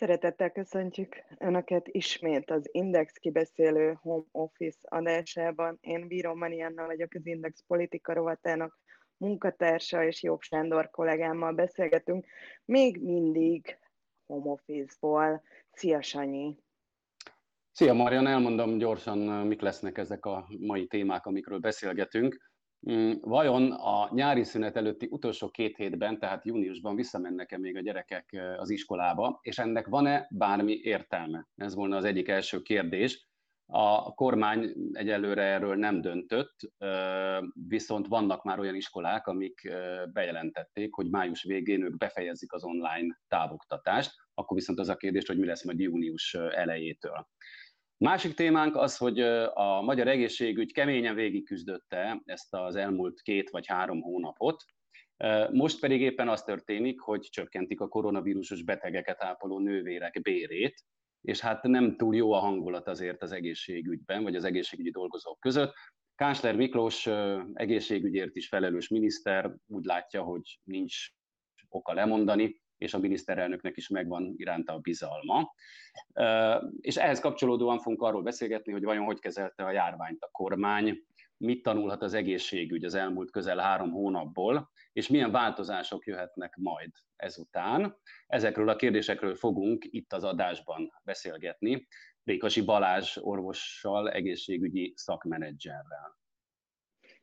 Szeretettel köszöntjük Önöket ismét az Index kibeszélő Home Office adásában. Én Bíró Marianna vagyok, az Index politika rovatának munkatársa, és Jobb Sándor kollégámmal beszélgetünk még mindig Home Office-ból. Szia, Sanyi! Szia, Marian! Elmondom gyorsan, mik lesznek ezek a mai témák, amikről beszélgetünk. Mm, vajon a nyári szünet előtti utolsó két hétben, tehát júniusban visszamennek-e még a gyerekek az iskolába, és ennek van-e bármi értelme? Ez volna az egyik első kérdés. A kormány egyelőre erről nem döntött, viszont vannak már olyan iskolák, amik bejelentették, hogy május végén ők befejezik az online távoktatást, akkor viszont az a kérdés, hogy mi lesz majd június elejétől. Másik témánk az, hogy a magyar egészségügy keményen végigküzdötte ezt az elmúlt két vagy három hónapot, most pedig éppen az történik, hogy csökkentik a koronavírusos betegeket ápoló nővérek bérét, és hát nem túl jó a hangulat azért az egészségügyben, vagy az egészségügyi dolgozók között. Kásler Miklós egészségügyért is felelős miniszter úgy látja, hogy nincs oka lemondani, és a miniszterelnöknek is megvan iránta a bizalma. És ehhez kapcsolódóan fogunk arról beszélgetni, hogy vajon hogy kezelte a járványt a kormány, mit tanulhat az egészségügy az elmúlt közel három hónapból, és milyen változások jöhetnek majd ezután. Ezekről a kérdésekről fogunk itt az adásban beszélgetni Rékasi Balázs orvossal, egészségügyi szakmenedzserrel.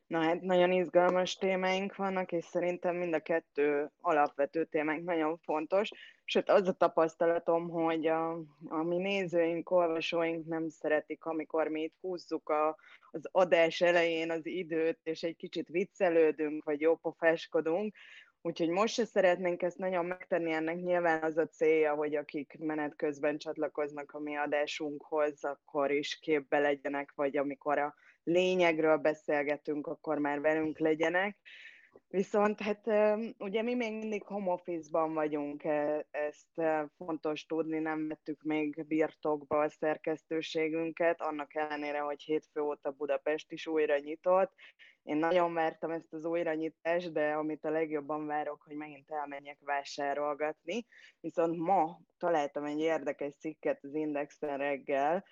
Na hát nagyon izgalmas témáink vannak, és szerintem mind a kettő alapvető témánk nagyon fontos. Sőt, az a tapasztalatom, hogy a, a mi nézőink, olvasóink nem szeretik, amikor mi itt húzzuk a, az adás elején az időt, és egy kicsit viccelődünk, vagy jópofáskodunk, Úgyhogy most se szeretnénk ezt nagyon megtenni, ennek nyilván az a célja, hogy akik menet közben csatlakoznak a mi adásunkhoz, akkor is képbe legyenek, vagy amikor a lényegről beszélgetünk, akkor már velünk legyenek. Viszont hát ugye mi még mindig home office-ban vagyunk, e, ezt fontos tudni, nem vettük még birtokba a szerkesztőségünket, annak ellenére, hogy hétfő óta Budapest is újra nyitott. Én nagyon vártam ezt az újranyitást, de amit a legjobban várok, hogy megint elmenjek vásárolgatni. Viszont ma találtam egy érdekes cikket az Indexen reggel,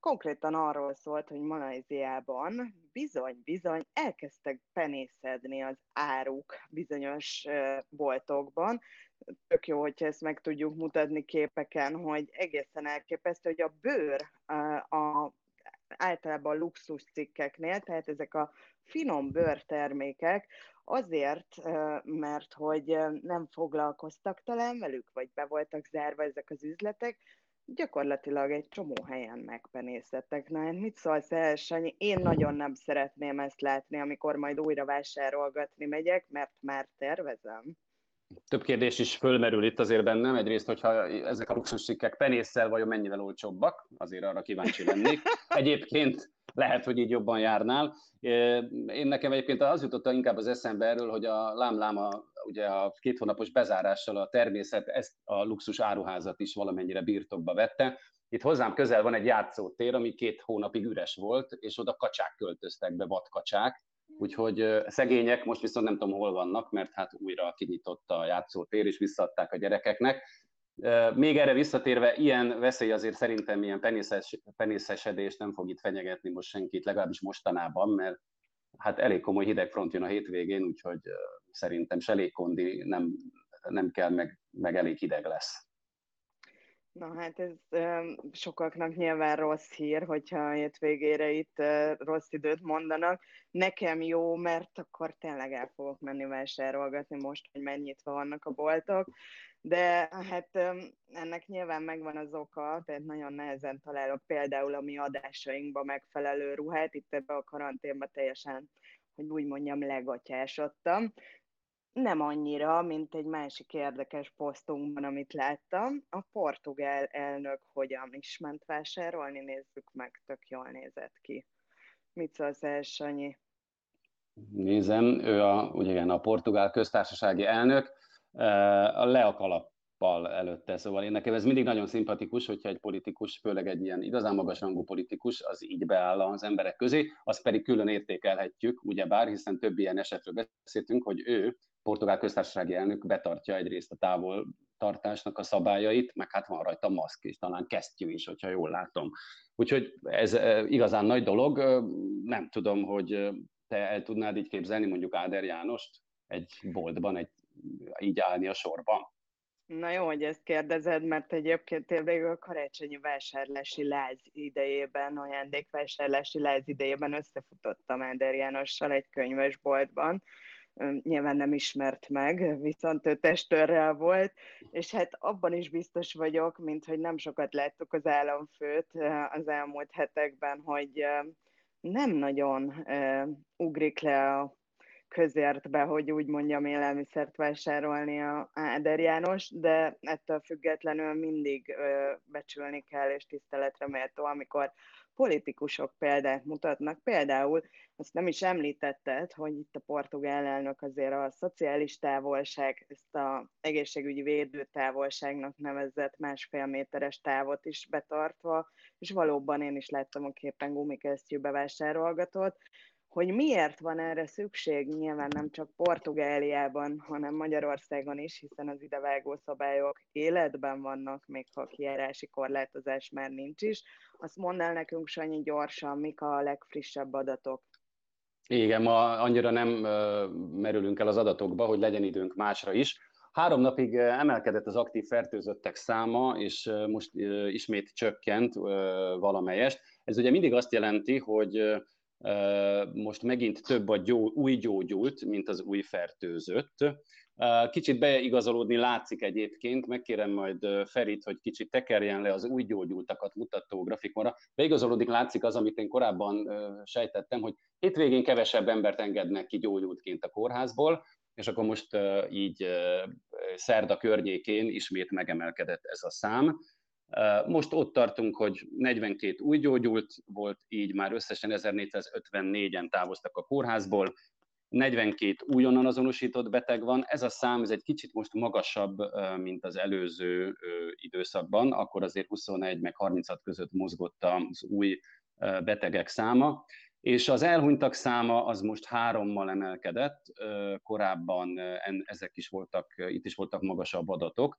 Konkrétan arról szólt, hogy Malajziában bizony-bizony elkezdtek penészedni az áruk bizonyos boltokban. Tök jó, hogyha ezt meg tudjuk mutatni képeken, hogy egészen elképesztő, hogy a bőr a általában luxus cikkeknél, tehát ezek a finom bőrtermékek, azért, mert hogy nem foglalkoztak talán velük, vagy be voltak zárva ezek az üzletek, gyakorlatilag egy csomó helyen megpenészettek. Na, hát mit szólsz el, Sanyi? Én nagyon nem szeretném ezt látni, amikor majd újra vásárolgatni megyek, mert már tervezem. Több kérdés is fölmerül itt azért bennem. Egyrészt, hogyha ezek a luxussikkek penésszel vajon mennyivel olcsóbbak, azért arra kíváncsi lennék. Egyébként lehet, hogy így jobban járnál. Én nekem egyébként az jutott inkább az eszembe erről, hogy a lámláma ugye a két hónapos bezárással a természet ezt a luxus áruházat is valamennyire birtokba vette. Itt hozzám közel van egy játszótér, ami két hónapig üres volt, és oda kacsák költöztek be, vadkacsák, úgyhogy szegények most viszont nem tudom, hol vannak, mert hát újra kinyitott a játszótér, és visszaadták a gyerekeknek. Még erre visszatérve, ilyen veszély azért szerintem ilyen penészes, penészesedés nem fog itt fenyegetni most senkit, legalábbis mostanában, mert hát elég komoly hidegfront jön a hétvégén, úgyhogy szerintem se elég kondi nem, nem kell, meg, meg elég hideg lesz. Na hát ez um, sokaknak nyilván rossz hír, hogyha a hétvégére itt uh, rossz időt mondanak. Nekem jó, mert akkor tényleg el fogok menni vásárolgatni most, hogy mennyit vannak a boltok. De hát um, ennek nyilván megvan az oka, tehát nagyon nehezen találok például a mi adásainkba megfelelő ruhát. Itt ebbe a karanténba teljesen hogy úgy mondjam, legatyásodtam nem annyira, mint egy másik érdekes posztunkban, amit láttam. A portugál elnök hogyan is ment vásárolni, nézzük meg, tök jól nézett ki. Mit szólsz el, Sanyi? Nézem, ő a, ugye igen, a portugál köztársasági elnök, a leakalap előtte, szóval én nekem ez mindig nagyon szimpatikus, hogyha egy politikus, főleg egy ilyen igazán magas rangú politikus, az így beáll az emberek közé, azt pedig külön értékelhetjük, ugyebár, hiszen több ilyen esetről beszéltünk, hogy ő portugál köztársasági elnök betartja egyrészt a távol távolságtartásnak a szabályait, meg hát van rajta maszk is, talán kesztyű is, hogyha jól látom. Úgyhogy ez igazán nagy dolog. Nem tudom, hogy te el tudnád így képzelni mondjuk Áder Jánost egy boltban, egy, így állni a sorban? Na jó, hogy ezt kérdezed, mert egyébként tényleg a karácsonyi vásárlási láz idejében, ajándékvásárlási láz idejében összefutottam Áder Jánossal egy könyvesboltban, nyilván nem ismert meg, viszont ő testőrrel volt, és hát abban is biztos vagyok, mint hogy nem sokat láttuk az államfőt az elmúlt hetekben, hogy nem nagyon ugrik le a közértbe, hogy úgy mondjam, élelmiszert vásárolni a Áder János, de ettől függetlenül mindig becsülni kell, és tiszteletre méltó, amikor politikusok példát mutatnak. Például azt nem is említetted, hogy itt a portugál elnök azért a szociális távolság, ezt a egészségügyi védőtávolságnak nevezett másfél méteres távot is betartva, és valóban én is láttam a képen gumikesztyűbe vásárolgatott, hogy miért van erre szükség, nyilván nem csak Portugáliában, hanem Magyarországon is, hiszen az idevágó szabályok életben vannak, még ha kijárási korlátozás már nincs is. Azt mondd nekünk, Sanyi, gyorsan, mik a legfrissebb adatok? Igen, ma annyira nem merülünk el az adatokba, hogy legyen időnk másra is. Három napig emelkedett az aktív fertőzöttek száma, és most ismét csökkent valamelyest. Ez ugye mindig azt jelenti, hogy most megint több a gyó, új gyógyult, mint az új fertőzött. Kicsit beigazolódni látszik egyébként, megkérem majd Ferit, hogy kicsit tekerjen le az új gyógyultakat mutató grafikonra. Beigazolódik látszik az, amit én korábban sejtettem, hogy hétvégén kevesebb embert engednek ki gyógyultként a kórházból, és akkor most így szerda környékén ismét megemelkedett ez a szám. Most ott tartunk, hogy 42 új gyógyult volt, így már összesen 1454-en távoztak a kórházból, 42 újonnan azonosított beteg van. Ez a szám ez egy kicsit most magasabb, mint az előző időszakban, akkor azért 21 meg 36 között mozgott az új betegek száma. És az elhunytak száma az most hárommal emelkedett, korábban ezek is voltak, itt is voltak magasabb adatok,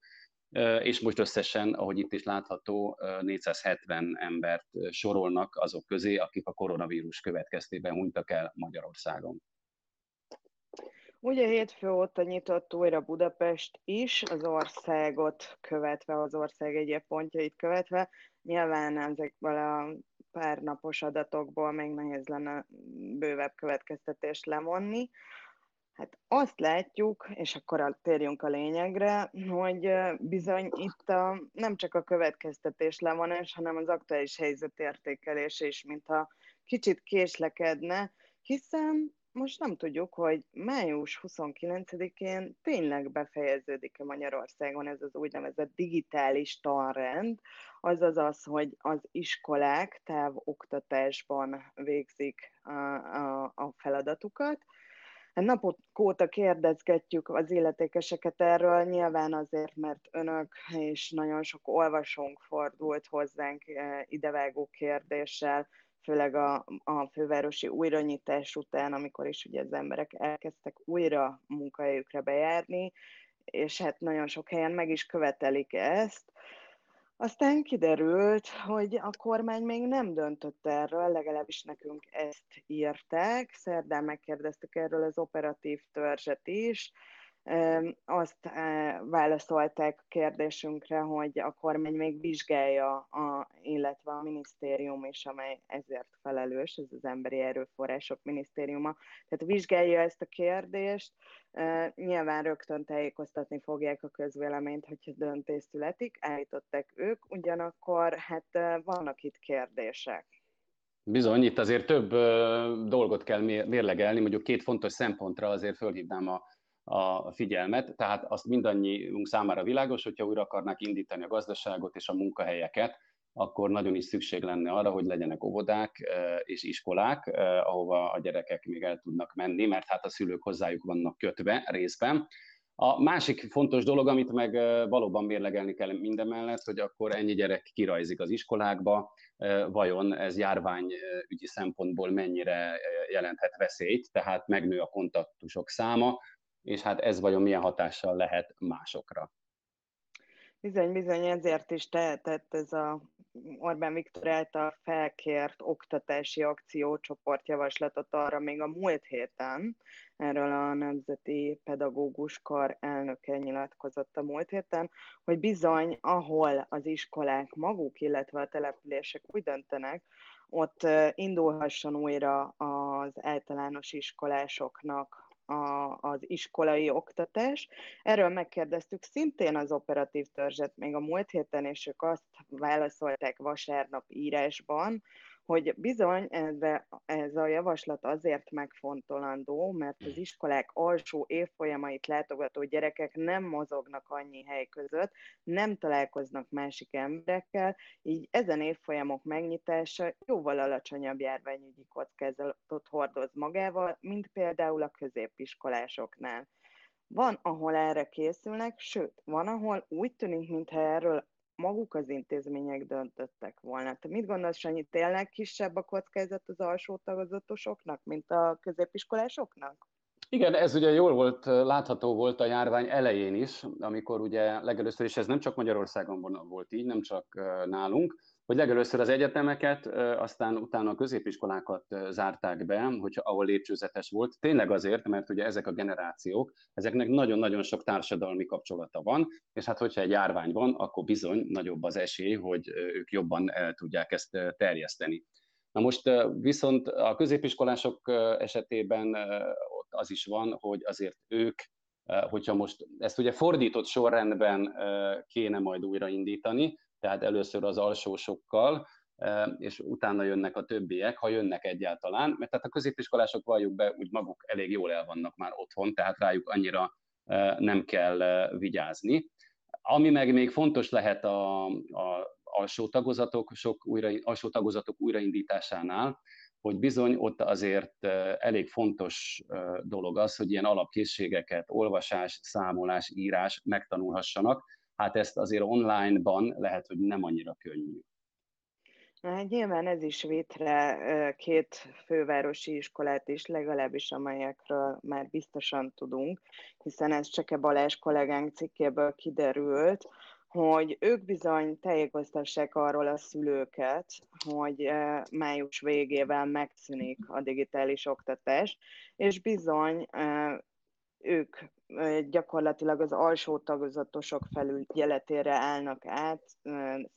és most összesen, ahogy itt is látható, 470 embert sorolnak azok közé, akik a koronavírus következtében hunytak el Magyarországon. Ugye hétfő óta nyitott újra Budapest is, az országot követve, az ország egyéb pontjait követve. Nyilván ezekből a pár napos adatokból még nehéz lenne bővebb következtetést lemonni. Hát azt látjuk, és akkor térjünk a lényegre, hogy bizony itt a, nem csak a következtetés levonás, hanem az aktuális helyzet értékelése is, mintha kicsit késlekedne, hiszen most nem tudjuk, hogy május 29-én tényleg befejeződik-e Magyarországon ez az úgynevezett digitális tanrend, azaz az, hogy az iskolák távoktatásban végzik a, a, a feladatukat, Napok óta kérdezgetjük az illetékeseket erről, nyilván azért, mert önök és nagyon sok olvasónk fordult hozzánk eh, idevágó kérdéssel, főleg a, a fővárosi újranyitás után, amikor is ugye az emberek elkezdtek újra munkahelyükre bejárni, és hát nagyon sok helyen meg is követelik ezt. Aztán kiderült, hogy a kormány még nem döntött erről, legalábbis nekünk ezt írták. Szerdán megkérdeztük erről az operatív törzset is, azt válaszolták a kérdésünkre, hogy a kormány még vizsgálja, a, illetve a minisztérium is, amely ezért felelős, ez az Emberi Erőforrások Minisztériuma, tehát vizsgálja ezt a kérdést, nyilván rögtön tájékoztatni fogják a közvéleményt, hogyha döntés születik, állították ők, ugyanakkor hát vannak itt kérdések. Bizony, itt azért több dolgot kell mérlegelni, mondjuk két fontos szempontra azért fölhívnám a a figyelmet, tehát azt mindannyiunk számára világos, hogyha újra akarnák indítani a gazdaságot és a munkahelyeket, akkor nagyon is szükség lenne arra, hogy legyenek óvodák eh, és iskolák, eh, ahova a gyerekek még el tudnak menni, mert hát a szülők hozzájuk vannak kötve részben. A másik fontos dolog, amit meg eh, valóban mérlegelni kell mindemellett, hogy akkor ennyi gyerek kirajzik az iskolákba, vajon ez járványügyi szempontból mennyire jelenthet veszélyt, tehát megnő a kontaktusok száma, és hát ez vajon milyen hatással lehet másokra. Bizony, bizony, ezért is tehetett ez a Orbán Viktor által felkért oktatási akciócsoport javaslatot arra még a múlt héten, erről a Nemzeti Pedagógus Kar elnöke nyilatkozott a múlt héten, hogy bizony, ahol az iskolák maguk, illetve a települések úgy döntenek, ott indulhasson újra az általános iskolásoknak a, az iskolai oktatás. Erről megkérdeztük szintén az operatív törzset még a múlt héten, és ők azt válaszolták vasárnap írásban, hogy bizony ez, ez a javaslat azért megfontolandó, mert az iskolák alsó évfolyamait látogató gyerekek nem mozognak annyi hely között, nem találkoznak másik emberekkel, így ezen évfolyamok megnyitása jóval alacsonyabb járványügyi kockázatot hordoz magával, mint például a középiskolásoknál. Van, ahol erre készülnek, sőt, van, ahol úgy tűnik, mintha erről maguk az intézmények döntöttek volna. Te mit gondolsz, Sanyi, tényleg kisebb a kockázat az alsó tagozatosoknak, mint a középiskolásoknak? Igen, ez ugye jól volt, látható volt a járvány elején is, amikor ugye legelőször, és ez nem csak Magyarországon volt így, nem csak nálunk, hogy legelőször az egyetemeket, aztán utána a középiskolákat zárták be, hogyha, ahol lépcsőzetes volt. Tényleg azért, mert ugye ezek a generációk, ezeknek nagyon-nagyon sok társadalmi kapcsolata van, és hát hogyha egy járvány van, akkor bizony nagyobb az esély, hogy ők jobban el tudják ezt terjeszteni. Na most viszont a középiskolások esetében ott az is van, hogy azért ők, hogyha most ezt ugye fordított sorrendben kéne majd újraindítani, tehát először az alsósokkal, és utána jönnek a többiek, ha jönnek egyáltalán, mert tehát a középiskolások valljuk be, úgy maguk elég jól el vannak már otthon, tehát rájuk annyira nem kell vigyázni. Ami meg még fontos lehet a, a alsó tagozatok, sok újra, alsó tagozatok újraindításánál, hogy bizony ott azért elég fontos dolog az, hogy ilyen alapkészségeket, olvasás, számolás, írás megtanulhassanak, hát ezt azért online-ban lehet, hogy nem annyira könnyű. Hát nyilván ez is vétre két fővárosi iskolát is, legalábbis amelyekről már biztosan tudunk, hiszen ez Cseke Balázs kollégánk cikkéből kiderült, hogy ők bizony tájékoztassák arról a szülőket, hogy május végével megszűnik a digitális oktatás, és bizony ők gyakorlatilag az alsó tagozatosok felügyeletére állnak át,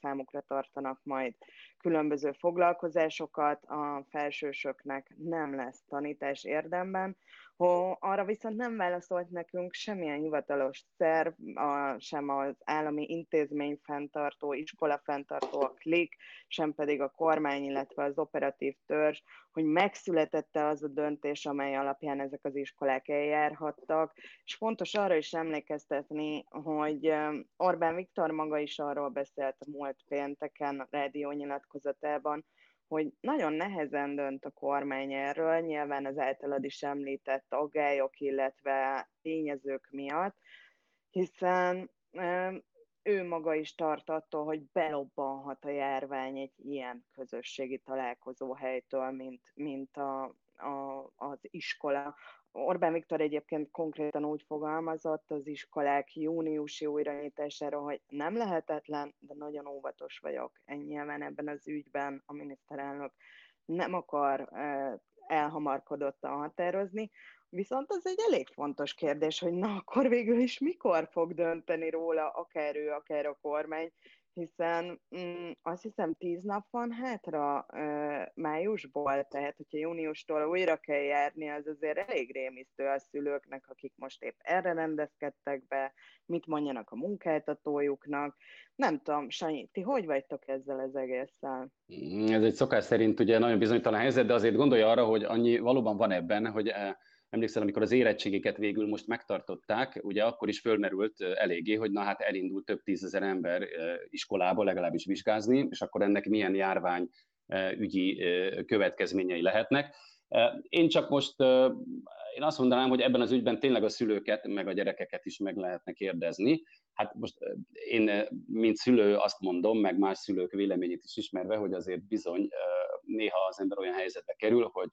számukra tartanak majd különböző foglalkozásokat, a felsősöknek nem lesz tanítás érdemben, Ho, arra viszont nem válaszolt nekünk semmilyen hivatalos szerv, a, sem az állami intézmény fenntartó, iskola fenntartó, a klik, sem pedig a kormány, illetve az operatív törzs, hogy megszületette az a döntés, amely alapján ezek az iskolák eljárhattak, és fontos arra is emlékeztetni, hogy Orbán Viktor maga is arról beszélt a múlt pénteken a rádió nyilatkozatában, hogy nagyon nehezen dönt a kormány erről, nyilván az általad is említett aggályok, illetve tényezők miatt, hiszen ő maga is tart attól, hogy belobbanhat a járvány egy ilyen közösségi találkozó helytől, mint, mint a, a, az iskola, Orbán Viktor egyébként konkrétan úgy fogalmazott az iskolák júniusi újranyitására, hogy nem lehetetlen, de nagyon óvatos vagyok. Nyilván ebben az ügyben a miniszterelnök nem akar elhamarkodottan határozni, viszont az egy elég fontos kérdés, hogy na akkor végül is mikor fog dönteni róla akár ő, akár a kormány, hiszen mm, azt hiszem tíz nap van hátra uh, májusból, tehát hogyha júniustól újra kell járni, az azért elég rémisztő a szülőknek, akik most épp erre rendezkedtek be, mit mondjanak a munkáltatójuknak. Nem tudom, Sanyi, ti hogy vagytok ezzel az egésszel? Ez egy szokás szerint ugye nagyon bizonytalan helyzet, de azért gondolja arra, hogy annyi valóban van ebben, hogy emlékszel, amikor az érettségéket végül most megtartották, ugye akkor is fölmerült eléggé, hogy na hát elindult több tízezer ember iskolába legalábbis vizsgázni, és akkor ennek milyen járvány ügyi következményei lehetnek. Én csak most, én azt mondanám, hogy ebben az ügyben tényleg a szülőket, meg a gyerekeket is meg lehetne kérdezni. Hát most én, mint szülő azt mondom, meg más szülők véleményét is ismerve, hogy azért bizony néha az ember olyan helyzetbe kerül, hogy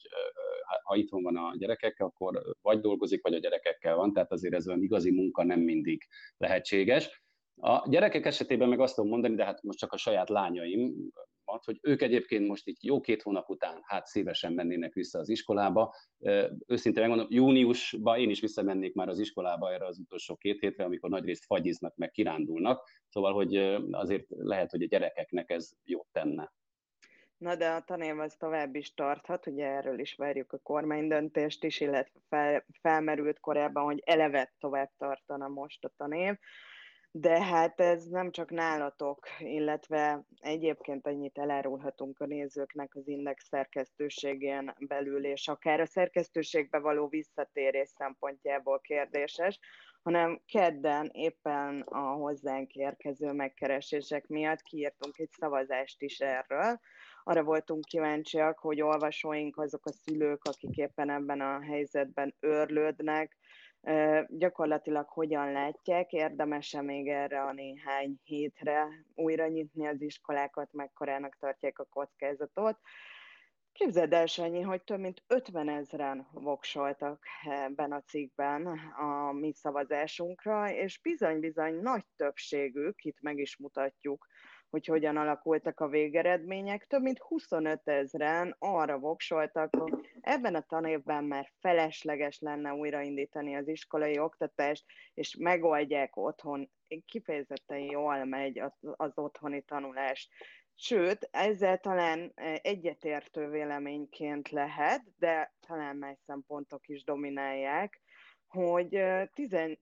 ha itthon van a gyerekekkel, akkor vagy dolgozik, vagy a gyerekekkel van, tehát azért ez olyan igazi munka nem mindig lehetséges. A gyerekek esetében meg azt tudom mondani, de hát most csak a saját lányaim, hogy ők egyébként most így jó két hónap után hát szívesen mennének vissza az iskolába. Őszintén megmondom, júniusban én is visszamennék már az iskolába erre az utolsó két hétre, amikor nagyrészt fagyiznak, meg kirándulnak. Szóval, hogy azért lehet, hogy a gyerekeknek ez jót tenne. Na de a tanév az tovább is tarthat, ugye erről is várjuk a kormány döntést is, illetve fel, felmerült korábban, hogy eleve tovább tartana most a tanév de hát ez nem csak nálatok, illetve egyébként ennyit elárulhatunk a nézőknek az Index szerkesztőségén belül, és akár a szerkesztőségbe való visszatérés szempontjából kérdéses, hanem kedden éppen a hozzánk érkező megkeresések miatt kiírtunk egy szavazást is erről. Arra voltunk kíváncsiak, hogy olvasóink azok a szülők, akik éppen ebben a helyzetben őrlődnek, gyakorlatilag hogyan látják, érdemes-e még erre a néhány hétre újra nyitni az iskolákat, mekkorának tartják a kockázatot. Képzeld el, Sanyi, hogy több mint 50 ezeren voksoltak ebben a cikkben a mi szavazásunkra, és bizony-bizony nagy többségük, itt meg is mutatjuk, hogy hogyan alakultak a végeredmények. Több mint 25 ezeren arra voksoltak, hogy ebben a tanévben már felesleges lenne újraindítani az iskolai oktatást, és megoldják otthon. Kifejezetten jól megy az, az otthoni tanulás. Sőt, ezzel talán egyetértő véleményként lehet, de talán más szempontok is dominálják, hogy tizen,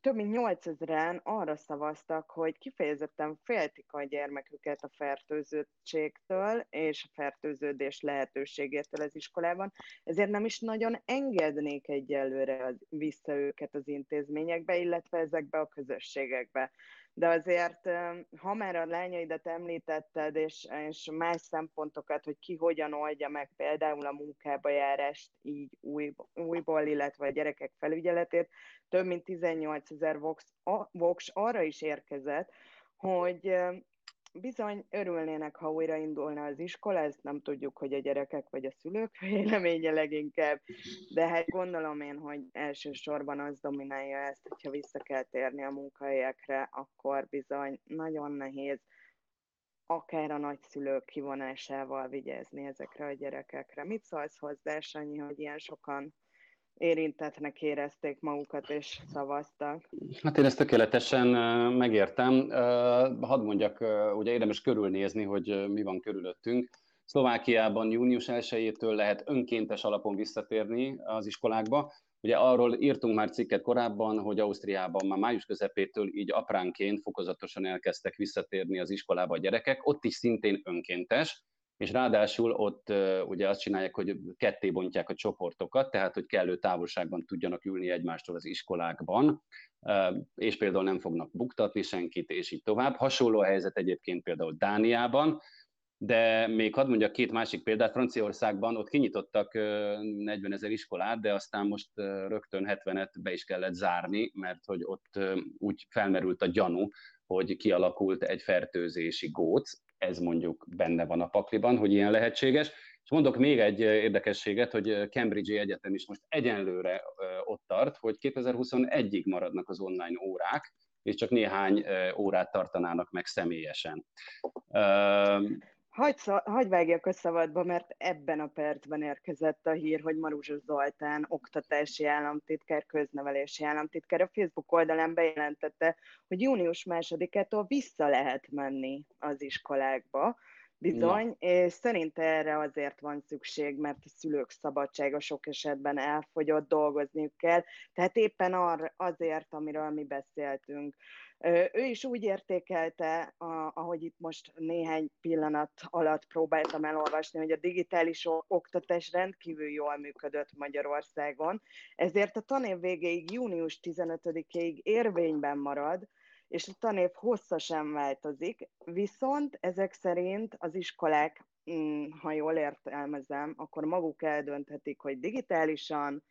több mint 8000-en arra szavaztak, hogy kifejezetten féltik a gyermeküket a fertőzöttségtől és a fertőződés lehetőségétől az iskolában, ezért nem is nagyon engednék egyelőre vissza őket az intézményekbe, illetve ezekbe a közösségekbe de azért, ha már a lányaidat említetted, és, és más szempontokat, hogy ki hogyan oldja meg például a munkába járást így új, újból, illetve a gyerekek felügyeletét, több mint 18 ezer vox, vox arra is érkezett, hogy bizony örülnének, ha újraindulna az iskola, ezt nem tudjuk, hogy a gyerekek vagy a szülők véleménye leginkább, de hát gondolom én, hogy elsősorban az dominálja ezt, hogyha vissza kell térni a munkahelyekre, akkor bizony nagyon nehéz akár a nagyszülők kivonásával vigyázni ezekre a gyerekekre. Mit szólsz hozzá, Sanyi, hogy ilyen sokan érintetnek érezték magukat és szavaztak. Hát én ezt tökéletesen megértem. Hadd mondjak, ugye érdemes körülnézni, hogy mi van körülöttünk. Szlovákiában június 1-től lehet önkéntes alapon visszatérni az iskolákba. Ugye arról írtunk már cikket korábban, hogy Ausztriában már május közepétől így apránként fokozatosan elkezdtek visszatérni az iskolába a gyerekek. Ott is szintén önkéntes, és ráadásul ott ugye azt csinálják, hogy ketté bontják a csoportokat, tehát hogy kellő távolságban tudjanak ülni egymástól az iskolákban, és például nem fognak buktatni senkit, és így tovább. Hasonló a helyzet egyébként például Dániában, de még hadd mondjak két másik példát, Franciaországban ott kinyitottak 40 ezer iskolát, de aztán most rögtön 70-et be is kellett zárni, mert hogy ott úgy felmerült a gyanú, hogy kialakult egy fertőzési góc, ez mondjuk benne van a pakliban, hogy ilyen lehetséges. És mondok még egy érdekességet, hogy Cambridge Egyetem is most egyenlőre ott tart, hogy 2021-ig maradnak az online órák, és csak néhány órát tartanának meg személyesen. Hagy, hagy vágjak a szabadba, mert ebben a percben érkezett a hír, hogy Maruzsa Zoltán, oktatási államtitkár, köznevelési államtitkár a Facebook oldalán bejelentette, hogy június másodikától vissza lehet menni az iskolákba. Bizony, Na. és szerint erre azért van szükség, mert a szülők szabadsága sok esetben elfogyott, dolgozniuk kell, tehát éppen arra, azért, amiről mi beszéltünk. Ő is úgy értékelte, ahogy itt most néhány pillanat alatt próbáltam elolvasni, hogy a digitális oktatás rendkívül jól működött Magyarországon, ezért a tanév végéig, június 15-ig érvényben marad, és a tanév hossza sem változik, viszont ezek szerint az iskolák, mm, ha jól értelmezem, akkor maguk eldönthetik, hogy digitálisan,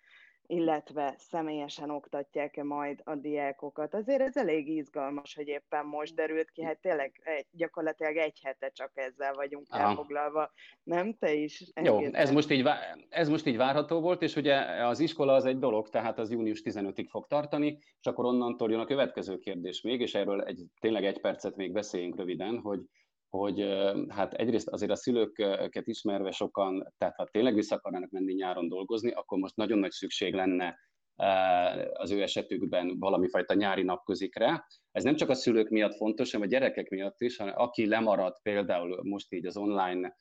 illetve személyesen oktatják-e majd a diákokat. Azért ez elég izgalmas, hogy éppen most derült ki, hát tényleg egy, gyakorlatilag egy hete csak ezzel vagyunk Aha. elfoglalva. Nem? Te is? Jó, ez most, így, ez most így várható volt, és ugye az iskola az egy dolog, tehát az június 15-ig fog tartani, és akkor onnantól jön a következő kérdés még, és erről egy, tényleg egy percet még beszéljünk röviden, hogy hogy hát egyrészt azért a szülőket ismerve sokan, tehát ha tényleg vissza akarnának menni nyáron dolgozni, akkor most nagyon nagy szükség lenne az ő esetükben valami fajta nyári napközikre. Ez nem csak a szülők miatt fontos, hanem a gyerekek miatt is, hanem aki lemaradt például most így az online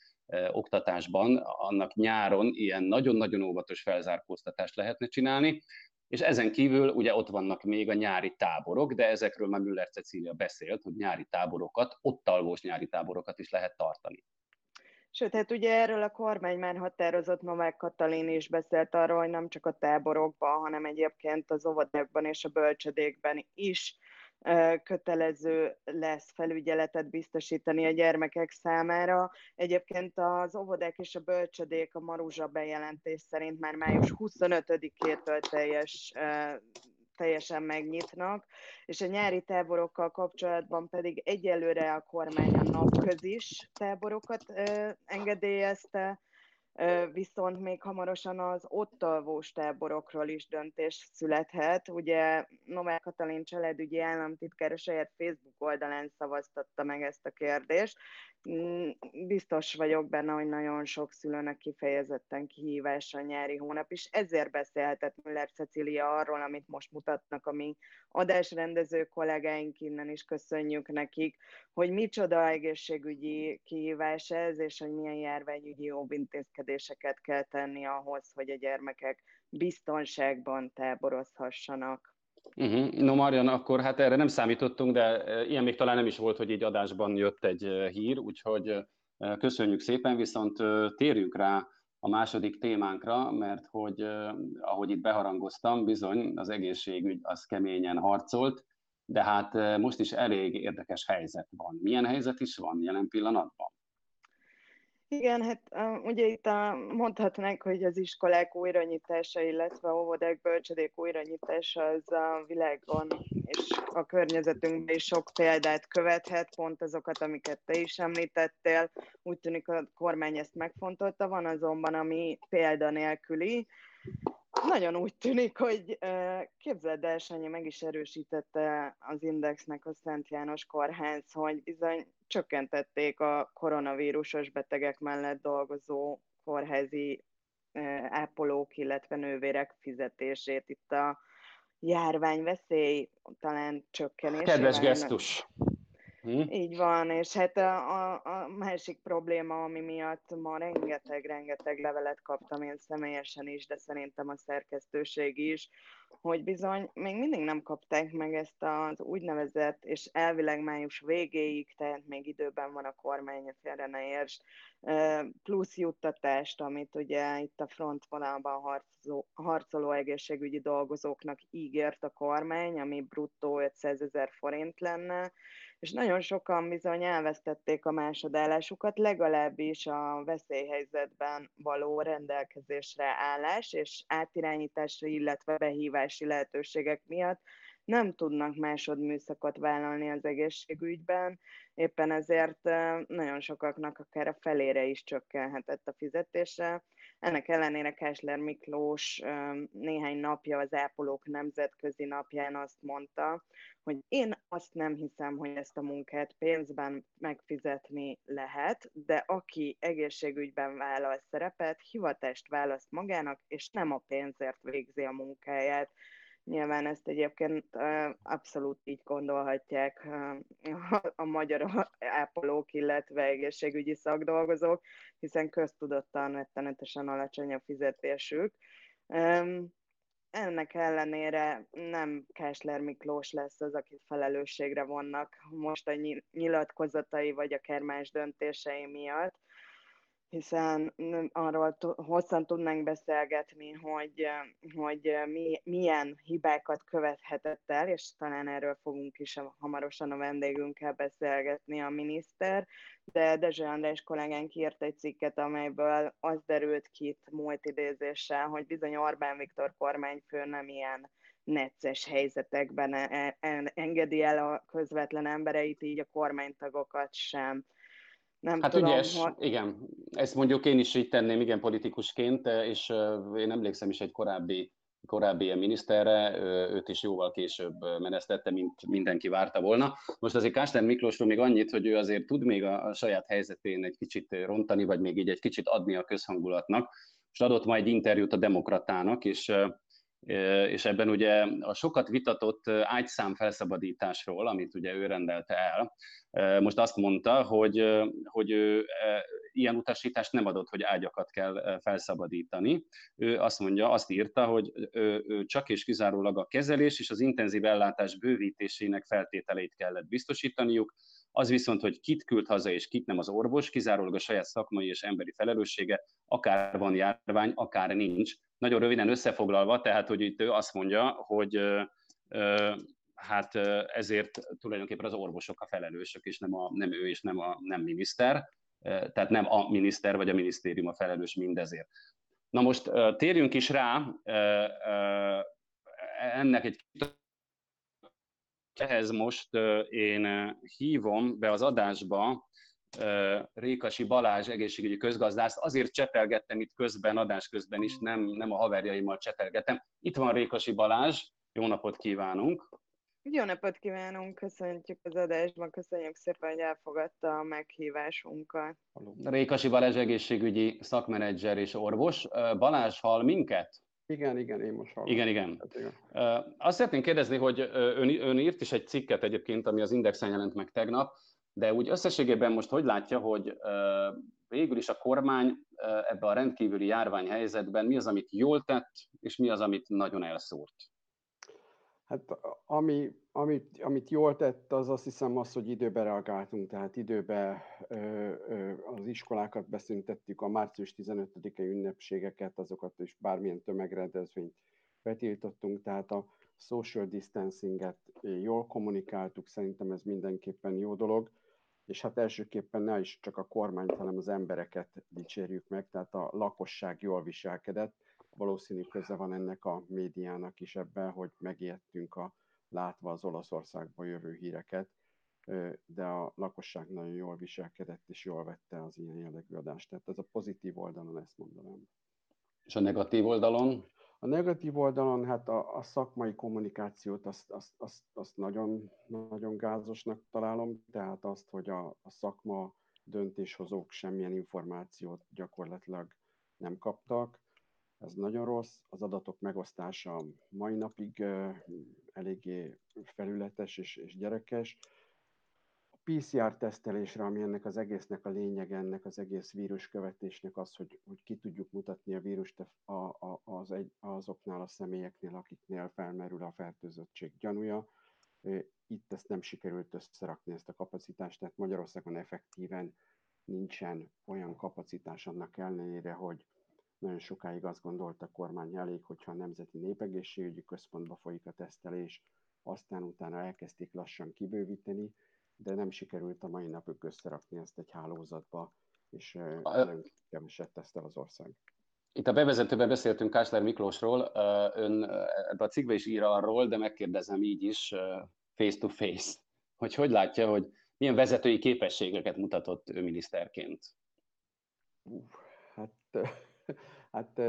oktatásban, annak nyáron ilyen nagyon-nagyon óvatos felzárkóztatást lehetne csinálni, és ezen kívül ugye ott vannak még a nyári táborok, de ezekről már Müller Cecília beszélt, hogy nyári táborokat, ott alvós nyári táborokat is lehet tartani. Sőt, hát ugye erről a kormány már határozott, Novák Katalin is beszélt arról, hogy nem csak a táborokban, hanem egyébként az óvodákban és a bölcsödékben is kötelező lesz felügyeletet biztosítani a gyermekek számára. Egyébként az óvodák és a bölcsödék a Maruzsa bejelentés szerint már május 25-től teljes teljesen megnyitnak, és a nyári táborokkal kapcsolatban pedig egyelőre a kormány a napközis táborokat engedélyezte, viszont még hamarosan az ott alvós táborokról is döntés születhet. Ugye Novák Katalin családügyi államtitkár a saját Facebook oldalán szavaztatta meg ezt a kérdést, Mm, biztos vagyok benne, hogy nagyon sok szülőnek kifejezetten kihívás a nyári hónap, és ezért beszélhetett Müller Cecília arról, amit most mutatnak a mi adásrendező kollégáink, innen is köszönjük nekik, hogy micsoda egészségügyi kihívás ez, és hogy milyen járványügyi óvintézkedéseket kell tenni ahhoz, hogy a gyermekek biztonságban táborozhassanak. Uh-huh. No, Marian, akkor hát erre nem számítottunk, de e, ilyen még talán nem is volt, hogy így adásban jött egy e, hír, úgyhogy e, köszönjük szépen, viszont térjünk rá a második témánkra, mert hogy ahogy itt beharangoztam, bizony az egészségügy az keményen harcolt, de hát most is elég érdekes helyzet van. Milyen helyzet is van jelen pillanatban? Igen, hát ugye itt a, mondhatnánk, hogy az iskolák újranyitása, illetve óvodák, bölcsödék újranyitása az a világon és a környezetünkben is sok példát követhet, pont azokat, amiket te is említettél. Úgy tűnik a kormány ezt megfontolta, van azonban, ami példa nélküli. Nagyon úgy tűnik, hogy képzeld el, Sanyi meg is erősítette az Indexnek a Szent János Kórház, hogy bizony csökkentették a koronavírusos betegek mellett dolgozó kórházi ápolók, illetve nővérek fizetését. Itt a járványveszély talán csökkenés. Kedves gesztus. Hm? Így van, és hát a, a, másik probléma, ami miatt ma rengeteg-rengeteg levelet kaptam én személyesen is, de szerintem a szerkesztőség is, hogy bizony még mindig nem kapták meg ezt az úgynevezett, és elvileg május végéig, tehát még időben van a kormány, félre ne érts, plusz juttatást, amit ugye itt a frontvonalban harcoló, harcoló egészségügyi dolgozóknak ígért a kormány, ami bruttó 500 ezer forint lenne, és nagyon sokan bizony elvesztették a másodállásukat, legalábbis a veszélyhelyzetben való rendelkezésre állás és átirányításra, illetve behívási lehetőségek miatt nem tudnak másodműszakot vállalni az egészségügyben, éppen ezért nagyon sokaknak akár a felére is csökkenhetett a fizetése. Ennek ellenére Kásler Miklós néhány napja az ápolók nemzetközi napján azt mondta, hogy én azt nem hiszem, hogy ezt a munkát pénzben megfizetni lehet, de aki egészségügyben vállal szerepet, hivatást választ magának, és nem a pénzért végzi a munkáját. Nyilván ezt egyébként abszolút így gondolhatják a magyar ápolók, illetve egészségügyi szakdolgozók, hiszen köztudottan rettenetesen alacsony a fizetésük. Ennek ellenére nem Kásler Miklós lesz az, akit felelősségre vonnak most a nyilatkozatai vagy a kermás döntései miatt, hiszen arról hosszan tudnánk beszélgetni, hogy, hogy mi, milyen hibákat követhetett el, és talán erről fogunk is hamarosan a vendégünkkel beszélgetni a miniszter, de Dezső András kollégánk írt egy cikket, amelyből az derült ki itt múlt idézéssel, hogy bizony Orbán Viktor kormányfő nem ilyen necces helyzetekben e, e, engedi el a közvetlen embereit, így a kormánytagokat sem nem hát tudom, ügyes, hogy... igen. Ezt mondjuk én is így tenném, igen, politikusként, és én emlékszem is egy korábbi, korábbi ilyen miniszterre, őt is jóval később menesztette, mint mindenki várta volna. Most azért Kástán Miklósról még annyit, hogy ő azért tud még a, a saját helyzetén egy kicsit rontani, vagy még így egy kicsit adni a közhangulatnak. És adott majd egy interjút a Demokratának, és és ebben ugye a sokat vitatott ágyszám felszabadításról, amit ugye ő rendelte el, most azt mondta, hogy, hogy ő ilyen utasítást nem adott, hogy ágyakat kell felszabadítani. Ő azt mondja, azt írta, hogy ő, ő csak és kizárólag a kezelés és az intenzív ellátás bővítésének feltételeit kellett biztosítaniuk, az viszont, hogy kit küld haza és kit nem az orvos, kizárólag a saját szakmai és emberi felelőssége, akár van járvány, akár nincs. Nagyon röviden összefoglalva, tehát, hogy itt ő azt mondja, hogy hát ezért tulajdonképpen az orvosok a felelősök, és nem, a, nem ő és nem a nem miniszter, tehát nem a miniszter vagy a minisztérium a felelős mindezért. Na most térjünk is rá ennek egy ehhez most én hívom be az adásba Rékasi Balázs egészségügyi közgazdászt. Azért csetelgettem itt közben, adás közben is, nem, nem a haverjaimmal csetelgettem. Itt van Rékasi Balázs, jó napot kívánunk! Jó napot kívánunk, köszöntjük az adásban, köszönjük szépen, hogy elfogadta a meghívásunkat. Rékasi Balázs egészségügyi szakmenedzser és orvos. Balázs hall minket? Igen, igen, én most hallom. Igen, igen. Hát, igen. Azt szeretném kérdezni, hogy ön, ön írt is egy cikket egyébként, ami az Indexen jelent meg tegnap, de úgy összességében most hogy látja, hogy végül is a kormány ebben a rendkívüli járványhelyzetben mi az, amit jól tett, és mi az, amit nagyon elszórt? Hát ami, amit, amit jól tett, az azt hiszem az, hogy időben reagáltunk, tehát időben ö, ö, az iskolákat beszüntettük, a március 15-i ünnepségeket, azokat is bármilyen tömegrendezvényt betiltottunk, tehát a social distancinget jól kommunikáltuk, szerintem ez mindenképpen jó dolog, és hát elsőképpen ne is csak a kormányt, hanem az embereket dicsérjük meg, tehát a lakosság jól viselkedett, valószínű köze van ennek a médiának is ebben, hogy megijedtünk a látva az Olaszországból jövő híreket, de a lakosság nagyon jól viselkedett és jól vette az ilyen jellegű adást. Tehát ez a pozitív oldalon ezt mondanám. És a negatív oldalon? A negatív oldalon hát a, a szakmai kommunikációt azt, azt, azt, azt nagyon, nagyon gázosnak találom, tehát azt, hogy a, a szakma döntéshozók semmilyen információt gyakorlatilag nem kaptak, ez nagyon rossz. Az adatok megosztása mai napig eléggé felületes és, és gyerekes. PCR tesztelésre, ami ennek az egésznek a lényeg, ennek az egész víruskövetésnek az, hogy, hogy ki tudjuk mutatni a vírust a, a, az egy, azoknál a személyeknél, akiknél felmerül a fertőzöttség gyanúja. Itt ezt nem sikerült összerakni, ezt a kapacitást, tehát Magyarországon effektíven nincsen olyan kapacitás annak ellenére, hogy nagyon sokáig azt gondolta a kormány elég, hogyha a Nemzeti Népegészségügyi Központba folyik a tesztelés, aztán utána elkezdték lassan kibővíteni, de nem sikerült a mai napig összerakni ezt egy hálózatba, és nagyon keveset tesztel az ország. Itt a bevezetőben beszéltünk Kásler Miklósról, ön ebbe a cikkbe is ír arról, de megkérdezem így is face to face, hogy hogy látja, hogy milyen vezetői képességeket mutatott ő miniszterként? Uh, hát hát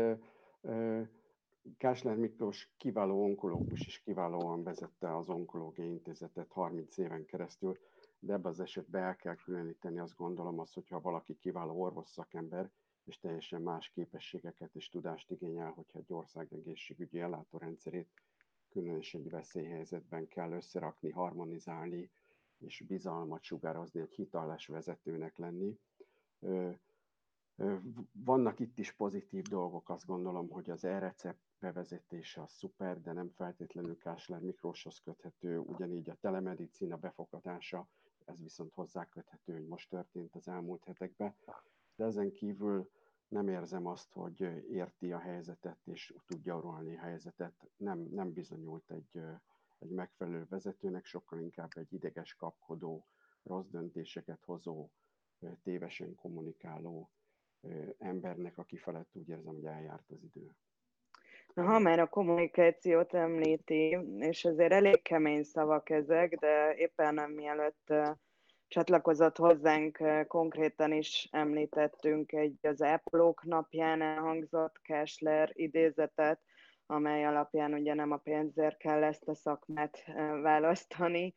Kásler Miklós kiváló onkológus és kiválóan vezette az onkológiai intézetet 30 éven keresztül, de ebben az esetben el kell különíteni azt gondolom azt, hogyha valaki kiváló orvos szakember, és teljesen más képességeket és tudást igényel, hogyha egy ország egészségügyi ellátórendszerét különösen egy veszélyhelyzetben kell összerakni, harmonizálni, és bizalmat sugározni, egy hiteles vezetőnek lenni. Vannak itt is pozitív dolgok, azt gondolom, hogy az e-recept bevezetése a szuper, de nem feltétlenül Kásler Miklóshoz köthető, ugyanígy a telemedicina befogadása, ez viszont hozzá köthető, hogy most történt az elmúlt hetekben. de ezen kívül nem érzem azt, hogy érti a helyzetet és tudja uralni a helyzetet. Nem, nem bizonyult egy, egy megfelelő vezetőnek, sokkal inkább egy ideges, kapkodó, rossz döntéseket hozó, tévesen kommunikáló embernek, aki felett úgy érzem, hogy eljárt az idő. Ha már a kommunikációt említi, és azért elég kemény szavak ezek, de éppen nem mielőtt csatlakozott hozzánk, konkrétan is említettünk egy az Ápolók napján elhangzott Kessler idézetet, amely alapján ugye nem a pénzért kell ezt a szakmát választani,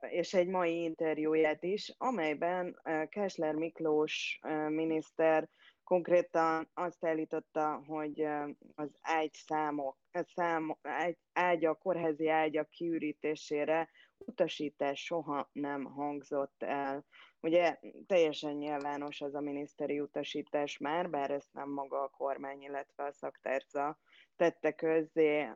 és egy mai interjúját is, amelyben Kessler Miklós miniszter konkrétan azt állította, hogy az ágyszámok, szám, ágy, ágya, kórházi ágyak kiürítésére utasítás soha nem hangzott el. Ugye teljesen nyilvános az a miniszteri utasítás már, bár ezt nem maga a kormány, illetve a szaktárca tette közzé,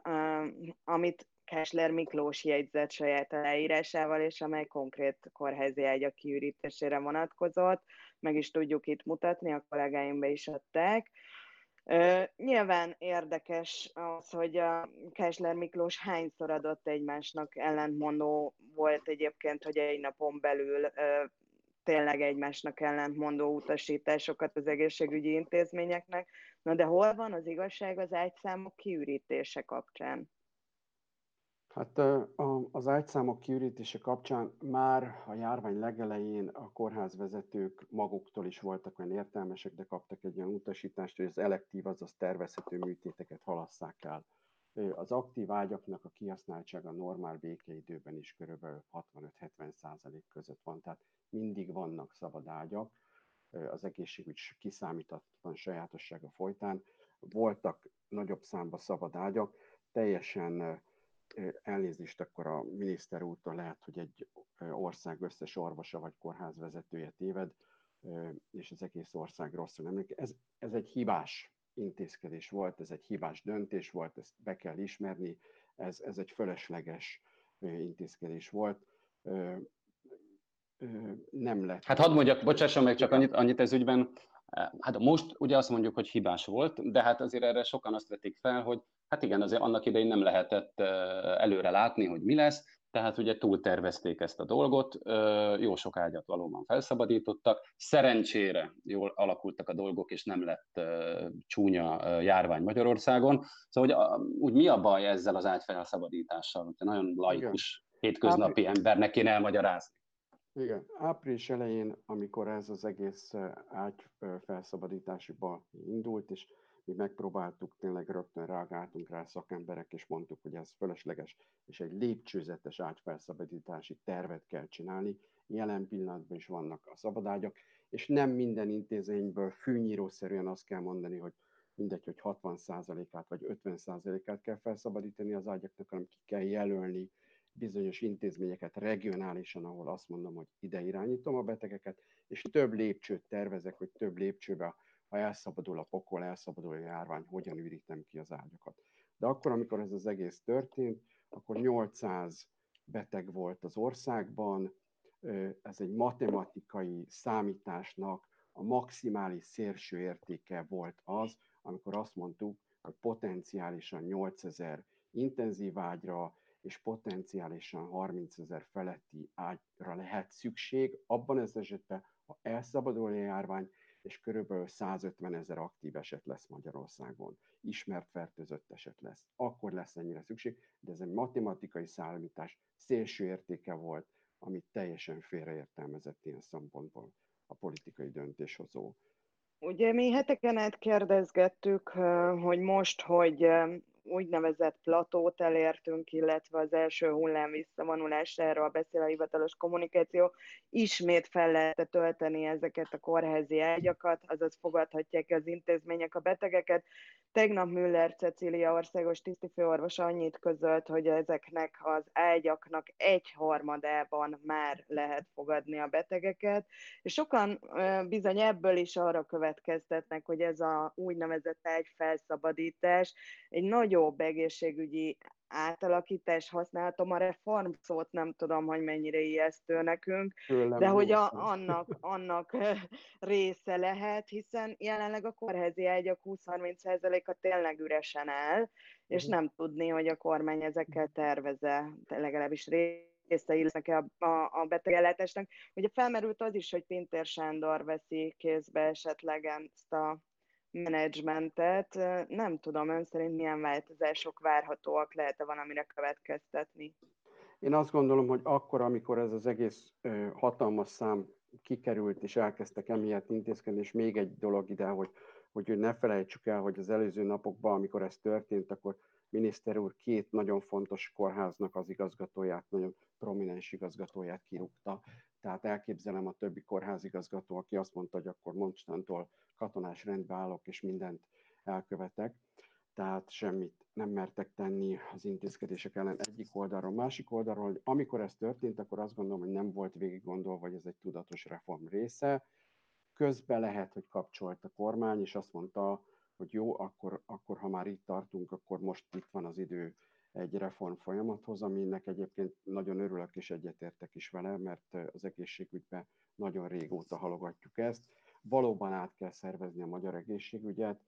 amit Kessler Miklós jegyzett saját leírásával, és amely konkrét kórházi ágyak kiürítésére vonatkozott. Meg is tudjuk itt mutatni, a kollégáim be is adták. Nyilván érdekes az, hogy a Kessler Miklós hányszor adott egymásnak ellentmondó volt egyébként, hogy egy napon belül tényleg egymásnak ellentmondó utasításokat az egészségügyi intézményeknek. Na de hol van az igazság az ágyszámok kiürítése kapcsán? Hát az ágyszámok kiürítése kapcsán már a járvány legelején a kórházvezetők maguktól is voltak olyan értelmesek, de kaptak egy olyan utasítást, hogy az elektív, azaz tervezhető műtéteket halasszák el. Az aktív ágyaknak a kihasználtsága normál békeidőben is kb. 65-70 százalék között van, tehát mindig vannak szabad ágyak, az egészségügy kiszámítatlan sajátossága folytán. Voltak nagyobb számba szabad ágyak, teljesen elnézést akkor a miniszter úrtól lehet, hogy egy ország összes orvosa vagy kórházvezetője téved, és az egész ország rosszul emlékszik. Ez, ez egy hibás intézkedés volt, ez egy hibás döntés volt, ezt be kell ismerni, ez, ez egy fölösleges intézkedés volt. Nem lett. Hát hadd mondjak, bocsásson meg csak annyit, annyit ez ügyben, hát most ugye azt mondjuk, hogy hibás volt, de hát azért erre sokan azt vették fel, hogy Hát igen, azért annak idején nem lehetett előre látni, hogy mi lesz, tehát ugye túltervezték ezt a dolgot, jó sok ágyat valóban felszabadítottak, szerencsére jól alakultak a dolgok, és nem lett csúnya járvány Magyarországon. Szóval hogy úgy mi a baj ezzel az ágy felszabadítással, hogyha nagyon laikus, hétköznapi embernek kéne elmagyarázni? Igen, április elején, amikor ez az egész ágy felszabadítási indult, és mi megpróbáltuk, tényleg rögtön reagáltunk rá szakemberek, és mondtuk, hogy ez fölösleges, és egy lépcsőzetes ágyfelszabadítási tervet kell csinálni. Jelen pillanatban is vannak a szabadágyak, és nem minden intézményből fűnyírószerűen azt kell mondani, hogy mindegy, hogy 60%-át vagy 50%-át kell felszabadítani az ágyaknak, hanem ki kell jelölni bizonyos intézményeket regionálisan, ahol azt mondom, hogy ide irányítom a betegeket, és több lépcsőt tervezek, hogy több lépcsőbe ha elszabadul a pokol, elszabadul a járvány, hogyan ürítem ki az ágyakat. De akkor, amikor ez az egész történt, akkor 800 beteg volt az országban, ez egy matematikai számításnak a maximális szélső értéke volt az, amikor azt mondtuk, hogy potenciálisan 8000 intenzív ágyra és potenciálisan 30 ezer feletti ágyra lehet szükség, abban az esetben, ha elszabadul a járvány, és körülbelül 150 ezer aktív eset lesz Magyarországon. Ismert fertőzött eset lesz. Akkor lesz ennyire szükség, de ez egy matematikai számítás szélső értéke volt, amit teljesen félreértelmezett ilyen szempontból a politikai döntéshozó. Ugye mi heteken át kérdezgettük, hogy most, hogy úgynevezett platót elértünk, illetve az első hullám visszavonulásáról beszél a hivatalos kommunikáció, ismét fel lehet tölteni ezeket a kórházi ágyakat, azaz fogadhatják az intézmények a betegeket. Tegnap Müller Cecília országos tisztifőorvos annyit közölt, hogy ezeknek az ágyaknak egy harmadában már lehet fogadni a betegeket, és sokan bizony ebből is arra következtetnek, hogy ez a úgynevezett ágy felszabadítás egy nagyon nagyobb egészségügyi átalakítás használhatom, a reform szót nem tudom, hogy mennyire ijesztő nekünk, Tőlem de hogy a, annak, annak része lehet, hiszen jelenleg a kórházi ágyak 20-30%-a tényleg üresen áll, és mhm. nem tudni, hogy a kormány ezekkel terveze, legalábbis részei lesznek a, a, a betegellátásnak. Ugye felmerült az is, hogy Pintér Sándor veszi kézbe esetleg ezt a menedzsmentet. Nem tudom, ön szerint milyen változások várhatóak, lehet-e valamire következtetni? Én azt gondolom, hogy akkor, amikor ez az egész hatalmas szám kikerült, és elkezdtek emiatt intézkedni, és még egy dolog ide, hogy, hogy ne felejtsük el, hogy az előző napokban, amikor ez történt, akkor miniszter úr két nagyon fontos kórháznak az igazgatóját, nagyon prominens igazgatóját kirúgta. Tehát elképzelem a többi kórházigazgató, aki azt mondta, hogy akkor mostantól katonás rendbe állok, és mindent elkövetek. Tehát semmit nem mertek tenni az intézkedések ellen egyik oldalról, másik oldalról, hogy amikor ez történt, akkor azt gondolom, hogy nem volt végig gondolva, hogy ez egy tudatos reform része. Közben lehet, hogy kapcsolt a kormány, és azt mondta, hogy jó, akkor, akkor ha már itt tartunk, akkor most itt van az idő egy reform folyamathoz, aminek egyébként nagyon örülök és egyetértek is vele, mert az egészségügyben nagyon régóta halogatjuk ezt. Valóban át kell szervezni a magyar egészségügyet,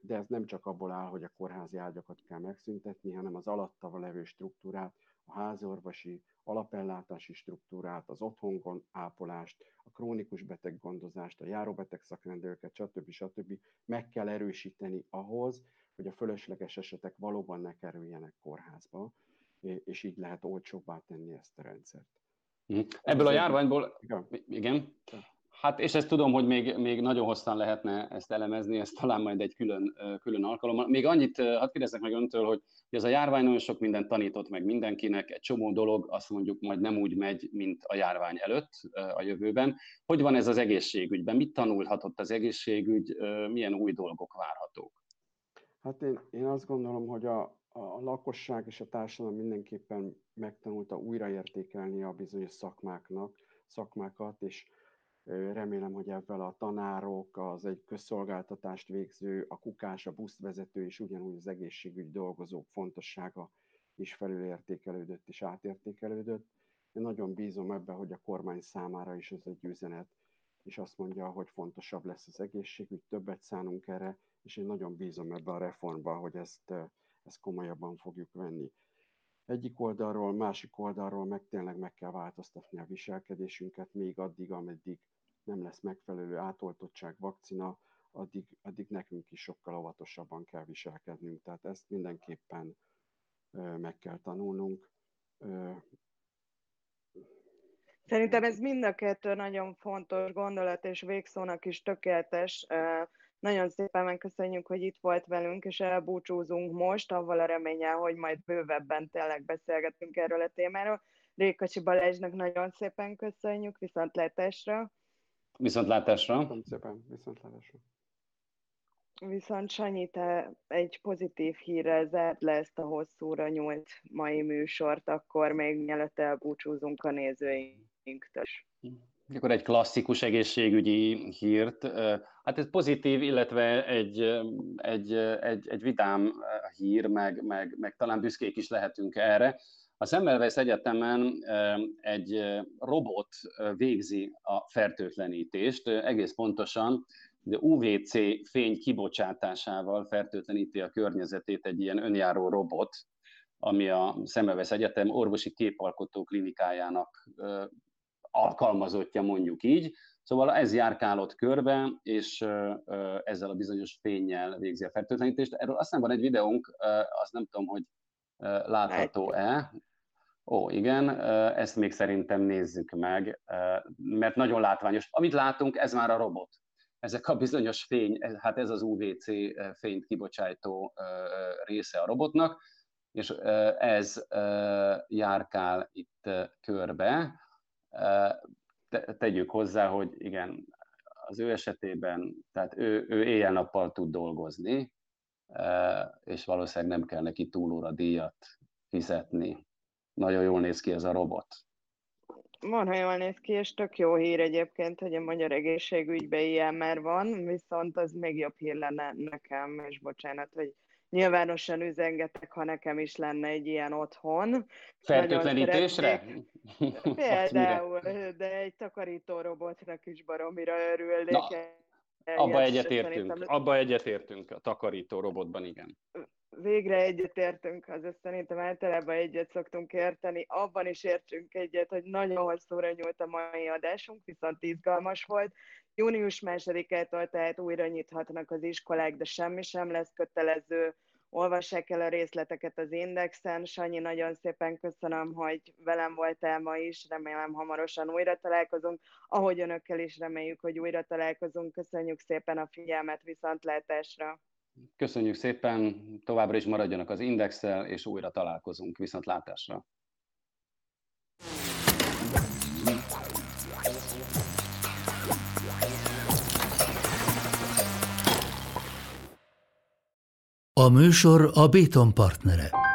de ez nem csak abból áll, hogy a kórházi ágyakat kell megszüntetni, hanem az alatta levő struktúrát, a házorvosi, alapellátási struktúrát, az otthongon ápolást, a krónikus beteggondozást, a járóbeteg szakrendelőket, stb. stb. meg kell erősíteni ahhoz, hogy a fölösleges esetek valóban ne kerüljenek kórházba, és így lehet olcsóbbá tenni ezt a rendszert. Mhm. Ebből a járványból, igen, igen. Hát és ezt tudom, hogy még, még nagyon hosszan lehetne ezt elemezni, ezt talán majd egy külön, külön alkalommal. Még annyit hadd kérdezzek meg öntől, hogy ez a járvány nagyon sok mindent tanított meg mindenkinek, egy csomó dolog azt mondjuk majd nem úgy megy, mint a járvány előtt a jövőben. Hogy van ez az egészségügyben? Mit tanulhatott az egészségügy? Milyen új dolgok várhatók? Hát én, én azt gondolom, hogy a, a lakosság és a társadalom mindenképpen megtanulta újraértékelni a bizonyos szakmáknak, szakmákat, és Remélem, hogy ebben a tanárok, az egy közszolgáltatást végző, a kukás, a buszvezető és ugyanúgy az egészségügy dolgozók fontossága is felülértékelődött és átértékelődött. Én nagyon bízom ebben, hogy a kormány számára is ez egy üzenet, és azt mondja, hogy fontosabb lesz az egészségügy, többet szánunk erre, és én nagyon bízom ebbe a reformba, hogy ezt, ezt komolyabban fogjuk venni. Egyik oldalról, másik oldalról meg tényleg meg kell változtatni a viselkedésünket még addig, ameddig nem lesz megfelelő átoltottság, vakcina, addig, addig nekünk is sokkal óvatosabban kell viselkednünk. Tehát ezt mindenképpen meg kell tanulnunk. Szerintem ez mind a kettő nagyon fontos gondolat, és végszónak is tökéletes. Nagyon szépen megköszönjük, hogy itt volt velünk, és elbúcsúzunk most, avval a reményel, hogy majd bővebben tényleg beszélgetünk erről a témáról. Rékacsi Balázsnak nagyon szépen köszönjük, viszontlátásra! Viszontlátásra. Köszönöm szépen, viszontlátásra. Viszont Sanyi, te egy pozitív hírrel zárt le ezt a hosszúra nyúlt mai műsort, akkor még mielőtt elbúcsúzunk a nézőinktől. Akkor egy klasszikus egészségügyi hírt. Hát ez pozitív, illetve egy, egy, egy, egy vidám hír, meg, meg, meg talán büszkék is lehetünk erre. A Semmelweis Egyetemen egy robot végzi a fertőtlenítést, egész pontosan de UVC fény kibocsátásával fertőtleníti a környezetét egy ilyen önjáró robot, ami a Semmelweis Egyetem orvosi képalkotó klinikájának alkalmazottja, mondjuk így. Szóval ez járkálott körbe, és ezzel a bizonyos fényjel végzi a fertőtlenítést. Erről aztán van egy videónk, azt nem tudom, hogy látható-e. Ó, igen, ezt még szerintem nézzük meg, mert nagyon látványos. Amit látunk, ez már a robot. Ezek a bizonyos fény, hát ez az UVC fényt kibocsátó része a robotnak, és ez járkál itt körbe. Tegyük hozzá, hogy igen, az ő esetében, tehát ő, ő éjjel-nappal tud dolgozni, és valószínűleg nem kell neki túlóra díjat fizetni nagyon jól néz ki ez a robot. Marha jól néz ki, és tök jó hír egyébként, hogy a magyar egészségügyben ilyen már van, viszont az még jobb hír lenne nekem, és bocsánat, hogy nyilvánosan üzengetek, ha nekem is lenne egy ilyen otthon. Fertőtlenítésre? Például, de egy takarító robotnak is baromira örülnék. Na, abba egyetértünk, szerintem... abba egyetértünk a takarító robotban, igen. Végre egyetértünk, az szerintem általában egyet szoktunk érteni. Abban is értünk egyet, hogy nagyon hosszúra nyúlt a mai adásunk, viszont izgalmas volt. Június másodikától tehát újra nyithatnak az iskolák, de semmi sem lesz kötelező olvassák el a részleteket az Indexen. Sanyi, nagyon szépen köszönöm, hogy velem voltál ma is, remélem hamarosan újra találkozunk, ahogy önökkel is reméljük, hogy újra találkozunk. Köszönjük szépen a figyelmet, viszontlátásra! Köszönjük szépen, továbbra is maradjanak az Indexel, és újra találkozunk, viszontlátásra! A műsor a Béton partnere.